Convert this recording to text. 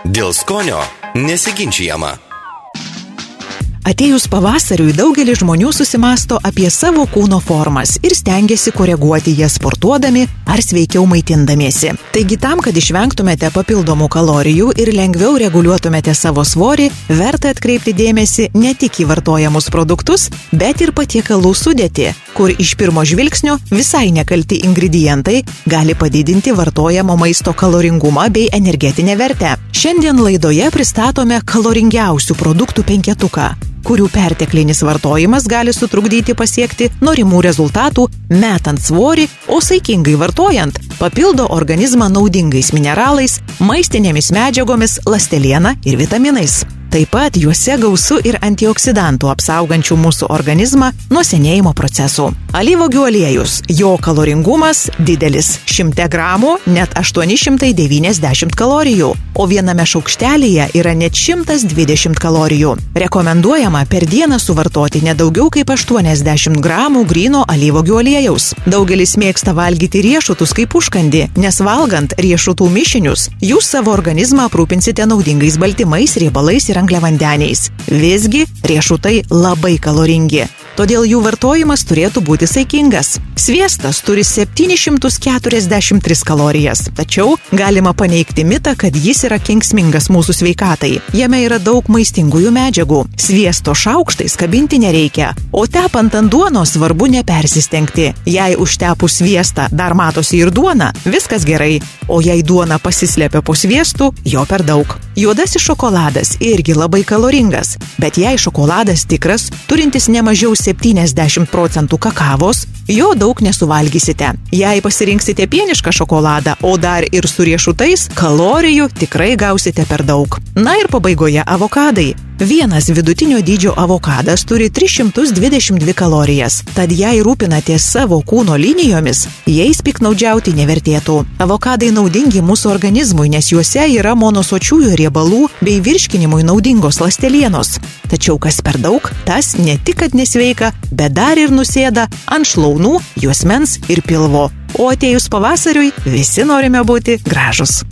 Dėl skonio nesiginčiama. Atėjus pavasariui daugelis žmonių susimasto apie savo kūno formas ir stengiasi koreguoti jas sportuodami ar sveikiau maitindamiesi. Taigi tam, kad išvengtumėte papildomų kalorijų ir lengviau reguliuotumėte savo svorį, verta atkreipti dėmesį ne tik į vartojamus produktus, bet ir patiekalų sudėti, kur iš pirmo žvilgsnio visai nekalti ingredientai gali padidinti vartojamo maisto kaloringumą bei energetinę vertę. Šiandien laidoje pristatome kaloringiausių produktų penketuką kurių perteklinis vartojimas gali sutrukdyti pasiekti norimų rezultatų, metant svorį, o saikingai vartojant papildo organizmą naudingais mineralais, maistinėmis medžiagomis, lasteliena ir vitaminais. Taip pat juose gausu ir antioksidantų apsaugančių mūsų organizmą nuo senėjimo procesų. Alyvogių aliejus. Jo kaloringumas didelis - 100 gramų net 890 kalorijų, o viename šaukštelėje yra net 120 kalorijų. Rekomenduojama per dieną suvartoti nedaugiau kaip 80 gramų grino alyvogių aliejaus. Daugelis mėgsta valgyti riešutus kaip užkandį, nes valgant riešutų mišinius, jūs savo organizmą aprūpinsite naudingais baltymais, riebalais ir angliavandeniais. Visgi riešutai labai kaloringi. Todėl jų vartojimas turėtų būti saikingas. Sviestas turi 743 kalorijas, tačiau galima paneigti mitą, kad jis yra kenksmingas mūsų sveikatai. Jame yra daug maistingųjų medžiagų. Sviesto šaukštais kabinti nereikia, o tepant ant duonos svarbu nepersistengti. Jei užtepus sviestą dar matosi ir duona, viskas gerai, o jei duona pasislėpia po sviestu, jo per daug. Juodasis šokoladas irgi labai kaloringas, bet jei šokoladas tikras, turintis ne mažiau 70 procentų kakavos, jo daug nesuvalgysite. Jei pasirinksite pienišką šokoladą, o dar ir su riešutais, kalorijų tikrai gausite per daug. Na ir pabaigoje avokadai. Vienas vidutinio dydžio avokadas turi 322 kalorijas, tad jei rūpinatės savo kūno linijomis, jais piknaudžiauti nevertėtų. Avokadai naudingi mūsų organizmui, nes juose yra monosočiųjų riebalų bei virškinimui naudingos lastelienos. Tačiau kas per daug, tas ne tik kad nesveika, bet dar ir nusėda ant šlaunų, juosmens ir pilvo. O atėjus pavasariui visi norime būti gražus.